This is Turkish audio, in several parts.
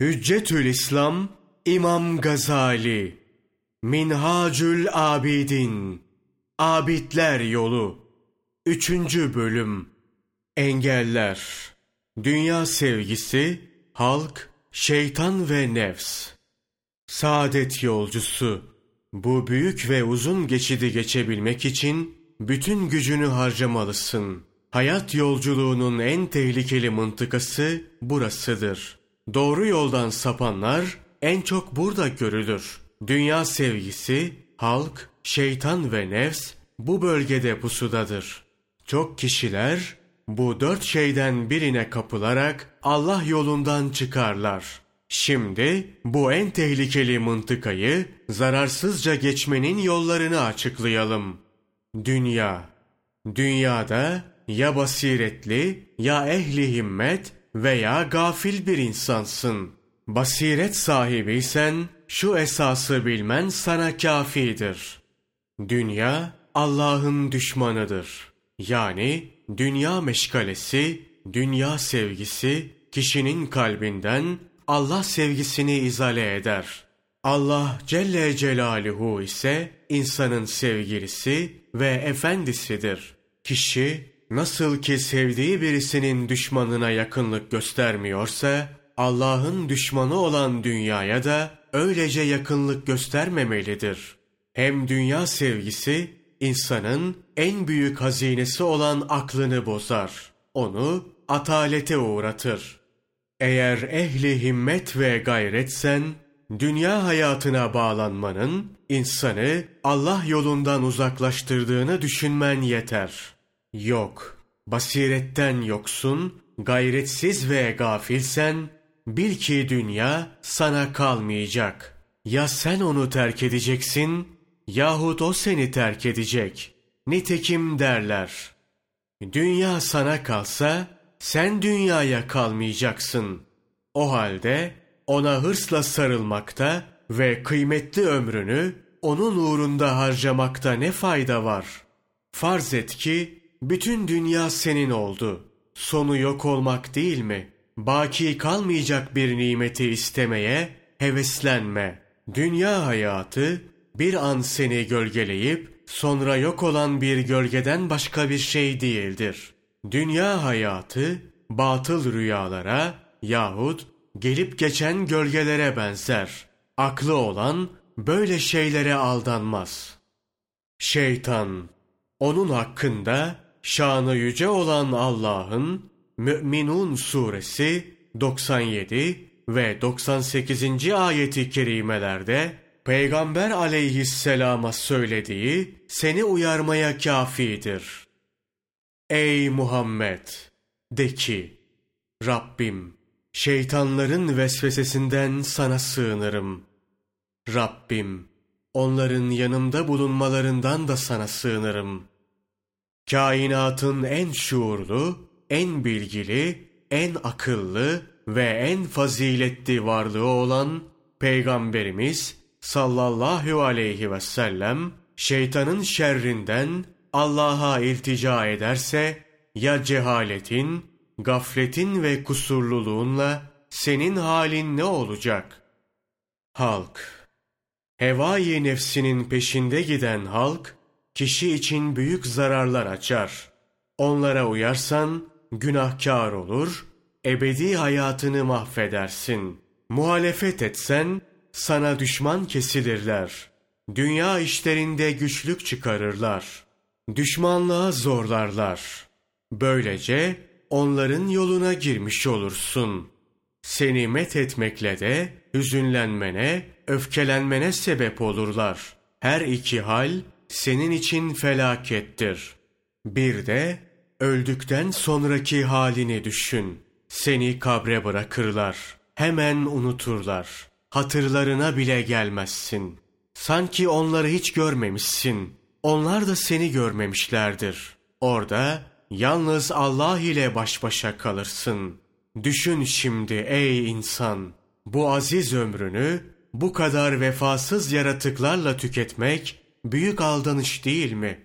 Hüccetül İslam İmam Gazali Minhacül Abidin Abidler Yolu Üçüncü Bölüm Engeller Dünya Sevgisi Halk Şeytan ve Nefs Saadet Yolcusu Bu büyük ve uzun geçidi geçebilmek için bütün gücünü harcamalısın. Hayat yolculuğunun en tehlikeli mıntıkası burasıdır.'' Doğru yoldan sapanlar en çok burada görülür. Dünya sevgisi, halk, şeytan ve nefs bu bölgede pusudadır. Çok kişiler bu dört şeyden birine kapılarak Allah yolundan çıkarlar. Şimdi bu en tehlikeli mıntıkayı zararsızca geçmenin yollarını açıklayalım. Dünya. Dünyada ya basiretli ya ehli himmet veya gafil bir insansın. Basiret sahibiysen şu esası bilmen sana kafidir. Dünya Allah'ın düşmanıdır. Yani dünya meşgalesi, dünya sevgisi kişinin kalbinden Allah sevgisini izale eder. Allah Celle Celaluhu ise insanın sevgilisi ve efendisidir. Kişi Nasıl ki sevdiği birisinin düşmanına yakınlık göstermiyorsa, Allah'ın düşmanı olan dünyaya da öylece yakınlık göstermemelidir. Hem dünya sevgisi, insanın en büyük hazinesi olan aklını bozar. Onu atalete uğratır. Eğer ehli himmet ve gayretsen, dünya hayatına bağlanmanın insanı Allah yolundan uzaklaştırdığını düşünmen yeter.'' Yok, basiretten yoksun, gayretsiz ve gafilsen, bil ki dünya sana kalmayacak. Ya sen onu terk edeceksin, yahut o seni terk edecek. Nitekim derler. Dünya sana kalsa, sen dünyaya kalmayacaksın. O halde ona hırsla sarılmakta ve kıymetli ömrünü onun uğrunda harcamakta ne fayda var? Farz et ki bütün dünya senin oldu. Sonu yok olmak değil mi? Baki kalmayacak bir nimeti istemeye heveslenme. Dünya hayatı bir an seni gölgeleyip sonra yok olan bir gölgeden başka bir şey değildir. Dünya hayatı batıl rüyalara yahut gelip geçen gölgelere benzer. Aklı olan böyle şeylere aldanmaz. Şeytan onun hakkında şanı yüce olan Allah'ın Mü'minun suresi 97 ve 98. ayeti kerimelerde Peygamber aleyhisselama söylediği seni uyarmaya kafidir. Ey Muhammed! De ki, Rabbim, şeytanların vesvesesinden sana sığınırım. Rabbim, onların yanımda bulunmalarından da sana sığınırım.'' Kainatın en şuurlu, en bilgili, en akıllı ve en faziletli varlığı olan Peygamberimiz sallallahu aleyhi ve sellem şeytanın şerrinden Allah'a iltica ederse ya cehaletin, gafletin ve kusurluluğunla senin halin ne olacak? Halk Hevai nefsinin peşinde giden halk kişi için büyük zararlar açar. Onlara uyarsan günahkar olur, ebedi hayatını mahvedersin. Muhalefet etsen sana düşman kesilirler. Dünya işlerinde güçlük çıkarırlar. Düşmanlığa zorlarlar. Böylece onların yoluna girmiş olursun. Seni met etmekle de hüzünlenmene, öfkelenmene sebep olurlar. Her iki hal senin için felakettir. Bir de öldükten sonraki halini düşün. Seni kabre bırakırlar. Hemen unuturlar. Hatırlarına bile gelmezsin. Sanki onları hiç görmemişsin. Onlar da seni görmemişlerdir. Orada yalnız Allah ile baş başa kalırsın. Düşün şimdi ey insan. Bu aziz ömrünü bu kadar vefasız yaratıklarla tüketmek büyük aldanış değil mi?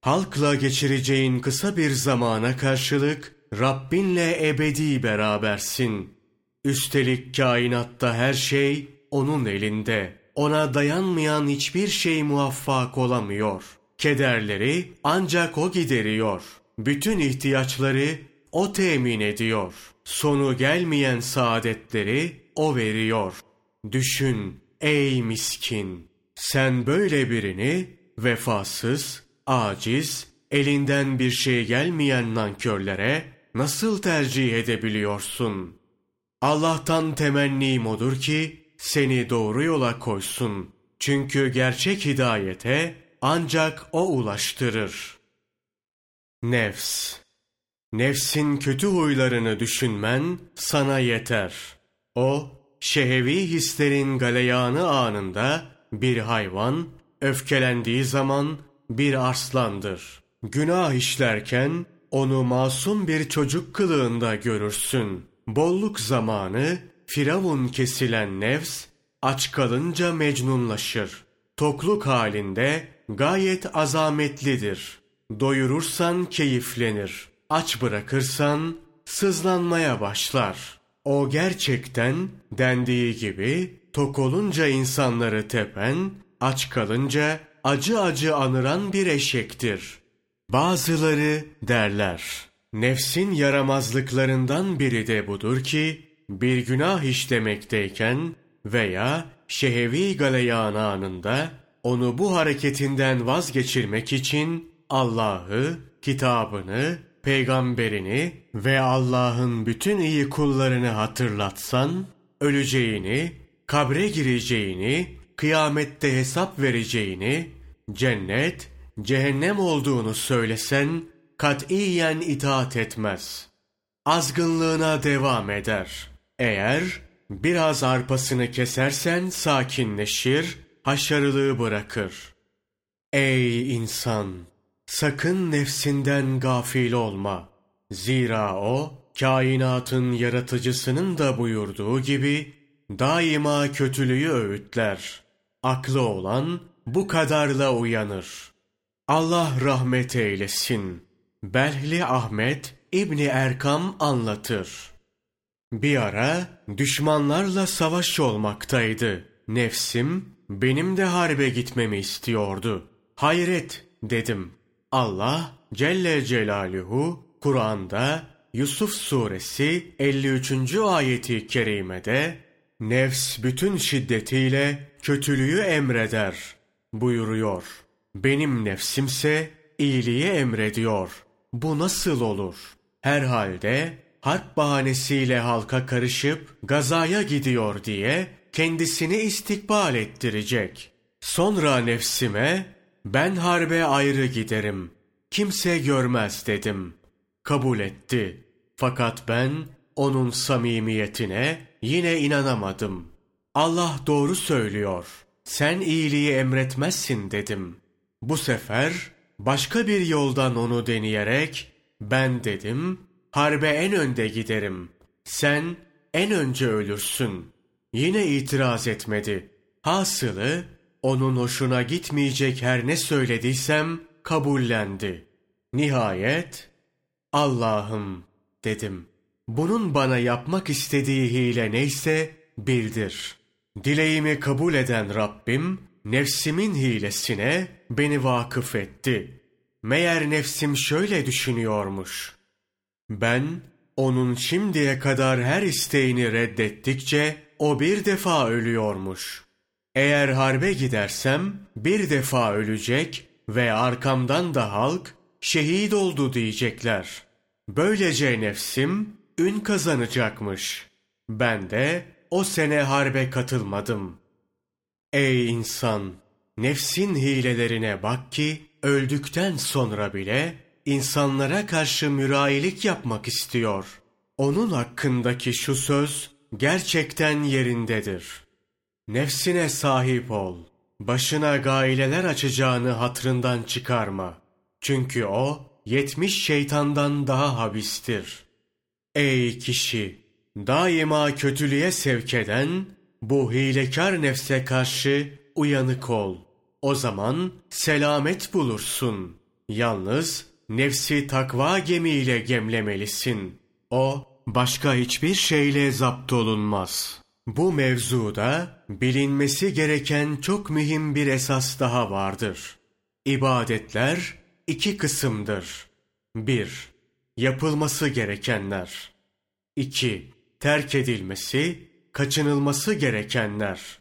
Halkla geçireceğin kısa bir zamana karşılık Rabbinle ebedi berabersin. Üstelik kainatta her şey onun elinde. Ona dayanmayan hiçbir şey muvaffak olamıyor. Kederleri ancak o gideriyor. Bütün ihtiyaçları o temin ediyor. Sonu gelmeyen saadetleri o veriyor. Düşün ey miskin. Sen böyle birini vefasız, aciz, elinden bir şey gelmeyen nankörlere nasıl tercih edebiliyorsun? Allah'tan temennim odur ki seni doğru yola koysun. Çünkü gerçek hidayete ancak O ulaştırır. Nefs Nefsin kötü huylarını düşünmen sana yeter. O, şehevi hislerin galeyanı anında bir hayvan, öfkelendiği zaman bir arslandır. Günah işlerken onu masum bir çocuk kılığında görürsün. Bolluk zamanı Firavun kesilen nefs aç kalınca mecnunlaşır. Tokluk halinde gayet azametlidir. Doyurursan keyiflenir. Aç bırakırsan sızlanmaya başlar. O gerçekten dendiği gibi tok olunca insanları tepen, aç kalınca acı acı anıran bir eşektir. Bazıları derler, nefsin yaramazlıklarından biri de budur ki, bir günah işlemekteyken veya şehevi galeyan anında onu bu hareketinden vazgeçirmek için Allah'ı, kitabını, peygamberini ve Allah'ın bütün iyi kullarını hatırlatsan, öleceğini, kabre gireceğini, kıyamette hesap vereceğini, cennet, cehennem olduğunu söylesen, katiyen itaat etmez. Azgınlığına devam eder.'' Eğer biraz arpasını kesersen sakinleşir, haşarılığı bırakır. Ey insan! Sakın nefsinden gafil olma. Zira o, kainatın yaratıcısının da buyurduğu gibi, daima kötülüğü öğütler. Aklı olan bu kadarla uyanır. Allah rahmet eylesin. Belhli Ahmet İbni Erkam anlatır. Bir ara düşmanlarla savaş olmaktaydı. Nefsim benim de harbe gitmemi istiyordu. Hayret dedim. Allah Celle Celaluhu Kur'an'da Yusuf suresi 53. ayeti kerimede nefs bütün şiddetiyle kötülüğü emreder buyuruyor. Benim nefsimse iyiliği emrediyor. Bu nasıl olur? Herhalde harp bahanesiyle halka karışıp gazaya gidiyor diye kendisini istikbal ettirecek. Sonra nefsime ben harbe ayrı giderim. Kimse görmez dedim. Kabul etti. Fakat ben onun samimiyetine yine inanamadım. Allah doğru söylüyor. Sen iyiliği emretmezsin dedim. Bu sefer başka bir yoldan onu deneyerek ben dedim Harbe en önde giderim. Sen en önce ölürsün. Yine itiraz etmedi. Hasılı onun hoşuna gitmeyecek her ne söylediysem kabullendi. Nihayet Allah'ım dedim. Bunun bana yapmak istediği hile neyse bildir. Dileğimi kabul eden Rabbim nefsimin hilesine beni vakıf etti. Meğer nefsim şöyle düşünüyormuş. Ben onun şimdiye kadar her isteğini reddettikçe o bir defa ölüyormuş. Eğer harbe gidersem bir defa ölecek ve arkamdan da halk şehit oldu diyecekler. Böylece nefsim ün kazanacakmış. Ben de o sene harbe katılmadım. Ey insan! Nefsin hilelerine bak ki öldükten sonra bile insanlara karşı mürayilik yapmak istiyor. Onun hakkındaki şu söz gerçekten yerindedir. Nefsine sahip ol. Başına gaileler açacağını hatrından çıkarma. Çünkü o yetmiş şeytandan daha habistir. Ey kişi! Daima kötülüğe sevk eden bu hilekar nefse karşı uyanık ol. O zaman selamet bulursun. Yalnız nefsi takva gemiyle gemlemelisin. O başka hiçbir şeyle zapt olunmaz. Bu mevzuda bilinmesi gereken çok mühim bir esas daha vardır. İbadetler iki kısımdır. 1. Yapılması gerekenler. 2. Terk edilmesi, kaçınılması gerekenler.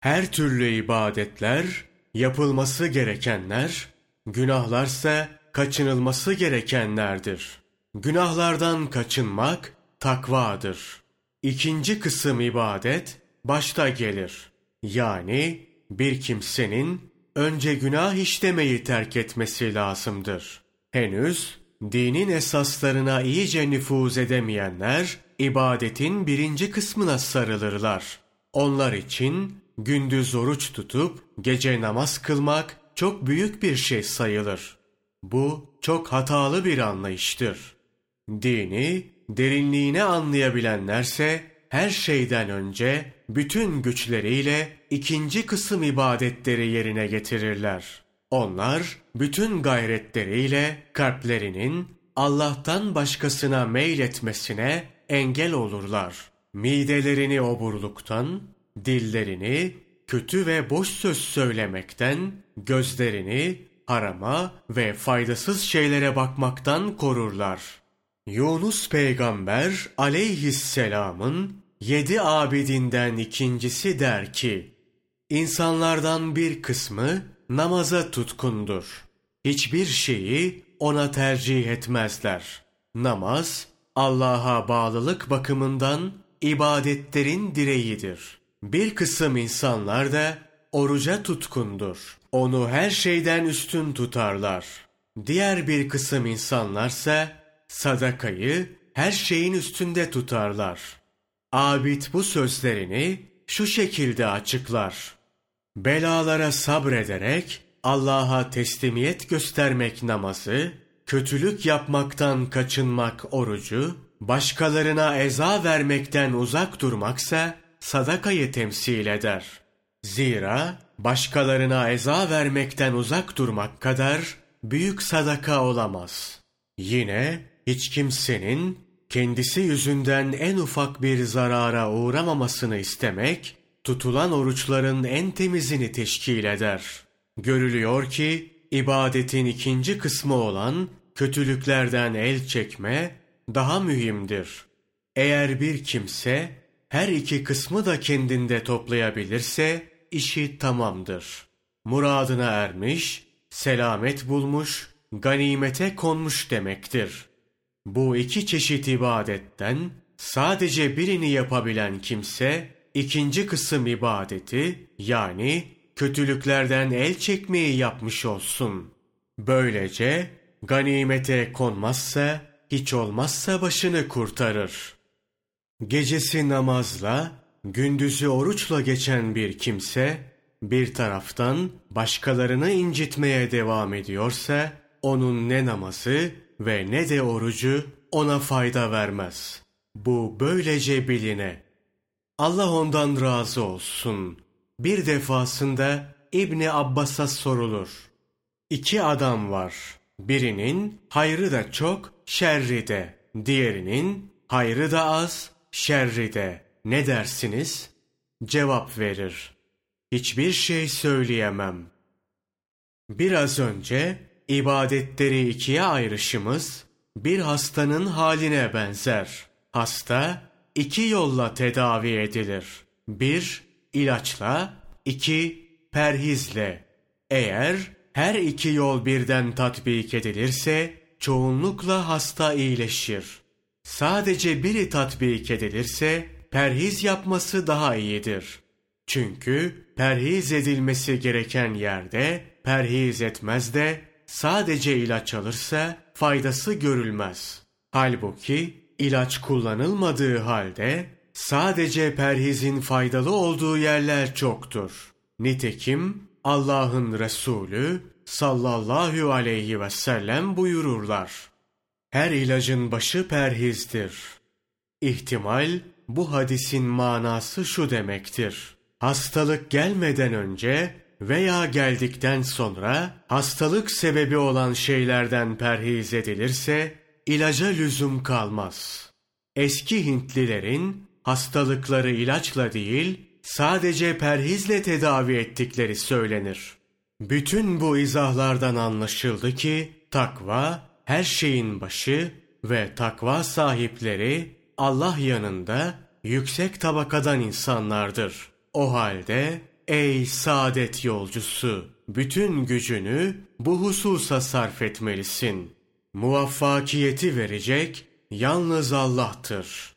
Her türlü ibadetler, yapılması gerekenler, günahlarsa kaçınılması gerekenlerdir. Günahlardan kaçınmak takvadır. İkinci kısım ibadet başta gelir. Yani bir kimsenin önce günah işlemeyi terk etmesi lazımdır. Henüz dinin esaslarına iyice nüfuz edemeyenler ibadetin birinci kısmına sarılırlar. Onlar için gündüz oruç tutup gece namaz kılmak çok büyük bir şey sayılır. Bu çok hatalı bir anlayıştır. Dini derinliğine anlayabilenlerse her şeyden önce bütün güçleriyle ikinci kısım ibadetleri yerine getirirler. Onlar bütün gayretleriyle kalplerinin Allah'tan başkasına meyletmesine engel olurlar. Midelerini oburluktan, dillerini kötü ve boş söz söylemekten, gözlerini harama ve faydasız şeylere bakmaktan korurlar. Yunus peygamber aleyhisselamın yedi abidinden ikincisi der ki, İnsanlardan bir kısmı namaza tutkundur. Hiçbir şeyi ona tercih etmezler. Namaz, Allah'a bağlılık bakımından ibadetlerin direğidir. Bir kısım insanlar da oruca tutkundur. Onu her şeyden üstün tutarlar. Diğer bir kısım insanlarsa sadakayı her şeyin üstünde tutarlar. Abid bu sözlerini şu şekilde açıklar. Belalara sabrederek Allah'a teslimiyet göstermek namazı, kötülük yapmaktan kaçınmak orucu, başkalarına eza vermekten uzak durmaksa sadakayı temsil eder. Zira başkalarına eza vermekten uzak durmak kadar büyük sadaka olamaz. Yine hiç kimsenin kendisi yüzünden en ufak bir zarara uğramamasını istemek, tutulan oruçların en temizini teşkil eder. Görülüyor ki, ibadetin ikinci kısmı olan kötülüklerden el çekme daha mühimdir. Eğer bir kimse her iki kısmı da kendinde toplayabilirse işi tamamdır. Muradına ermiş, selamet bulmuş, ganimete konmuş demektir. Bu iki çeşit ibadetten sadece birini yapabilen kimse ikinci kısım ibadeti yani kötülüklerden el çekmeyi yapmış olsun. Böylece ganimete konmazsa hiç olmazsa başını kurtarır. Gecesi namazla, gündüzü oruçla geçen bir kimse bir taraftan başkalarını incitmeye devam ediyorsa onun ne namazı ve ne de orucu ona fayda vermez. Bu böylece biline. Allah ondan razı olsun. Bir defasında İbni Abbas'a sorulur. İki adam var. Birinin hayrı da çok, şerri de. Diğerinin hayrı da az, şerri de. Ne dersiniz? Cevap verir. Hiçbir şey söyleyemem. Biraz önce İbadetleri ikiye ayrışımız bir hastanın haline benzer. Hasta iki yolla tedavi edilir. Bir, ilaçla, iki, perhizle. Eğer her iki yol birden tatbik edilirse çoğunlukla hasta iyileşir. Sadece biri tatbik edilirse perhiz yapması daha iyidir. Çünkü perhiz edilmesi gereken yerde perhiz etmez de sadece ilaç alırsa faydası görülmez. Halbuki ilaç kullanılmadığı halde sadece perhizin faydalı olduğu yerler çoktur. Nitekim Allah'ın Resulü sallallahu aleyhi ve sellem buyururlar. Her ilacın başı perhizdir. İhtimal bu hadisin manası şu demektir. Hastalık gelmeden önce veya geldikten sonra hastalık sebebi olan şeylerden perhiz edilirse ilaca lüzum kalmaz. Eski Hintlilerin hastalıkları ilaçla değil, sadece perhizle tedavi ettikleri söylenir. Bütün bu izahlardan anlaşıldı ki takva her şeyin başı ve takva sahipleri Allah yanında yüksek tabakadan insanlardır. O halde ey saadet yolcusu bütün gücünü bu hususa sarf etmelisin. Muvaffakiyeti verecek yalnız Allah'tır.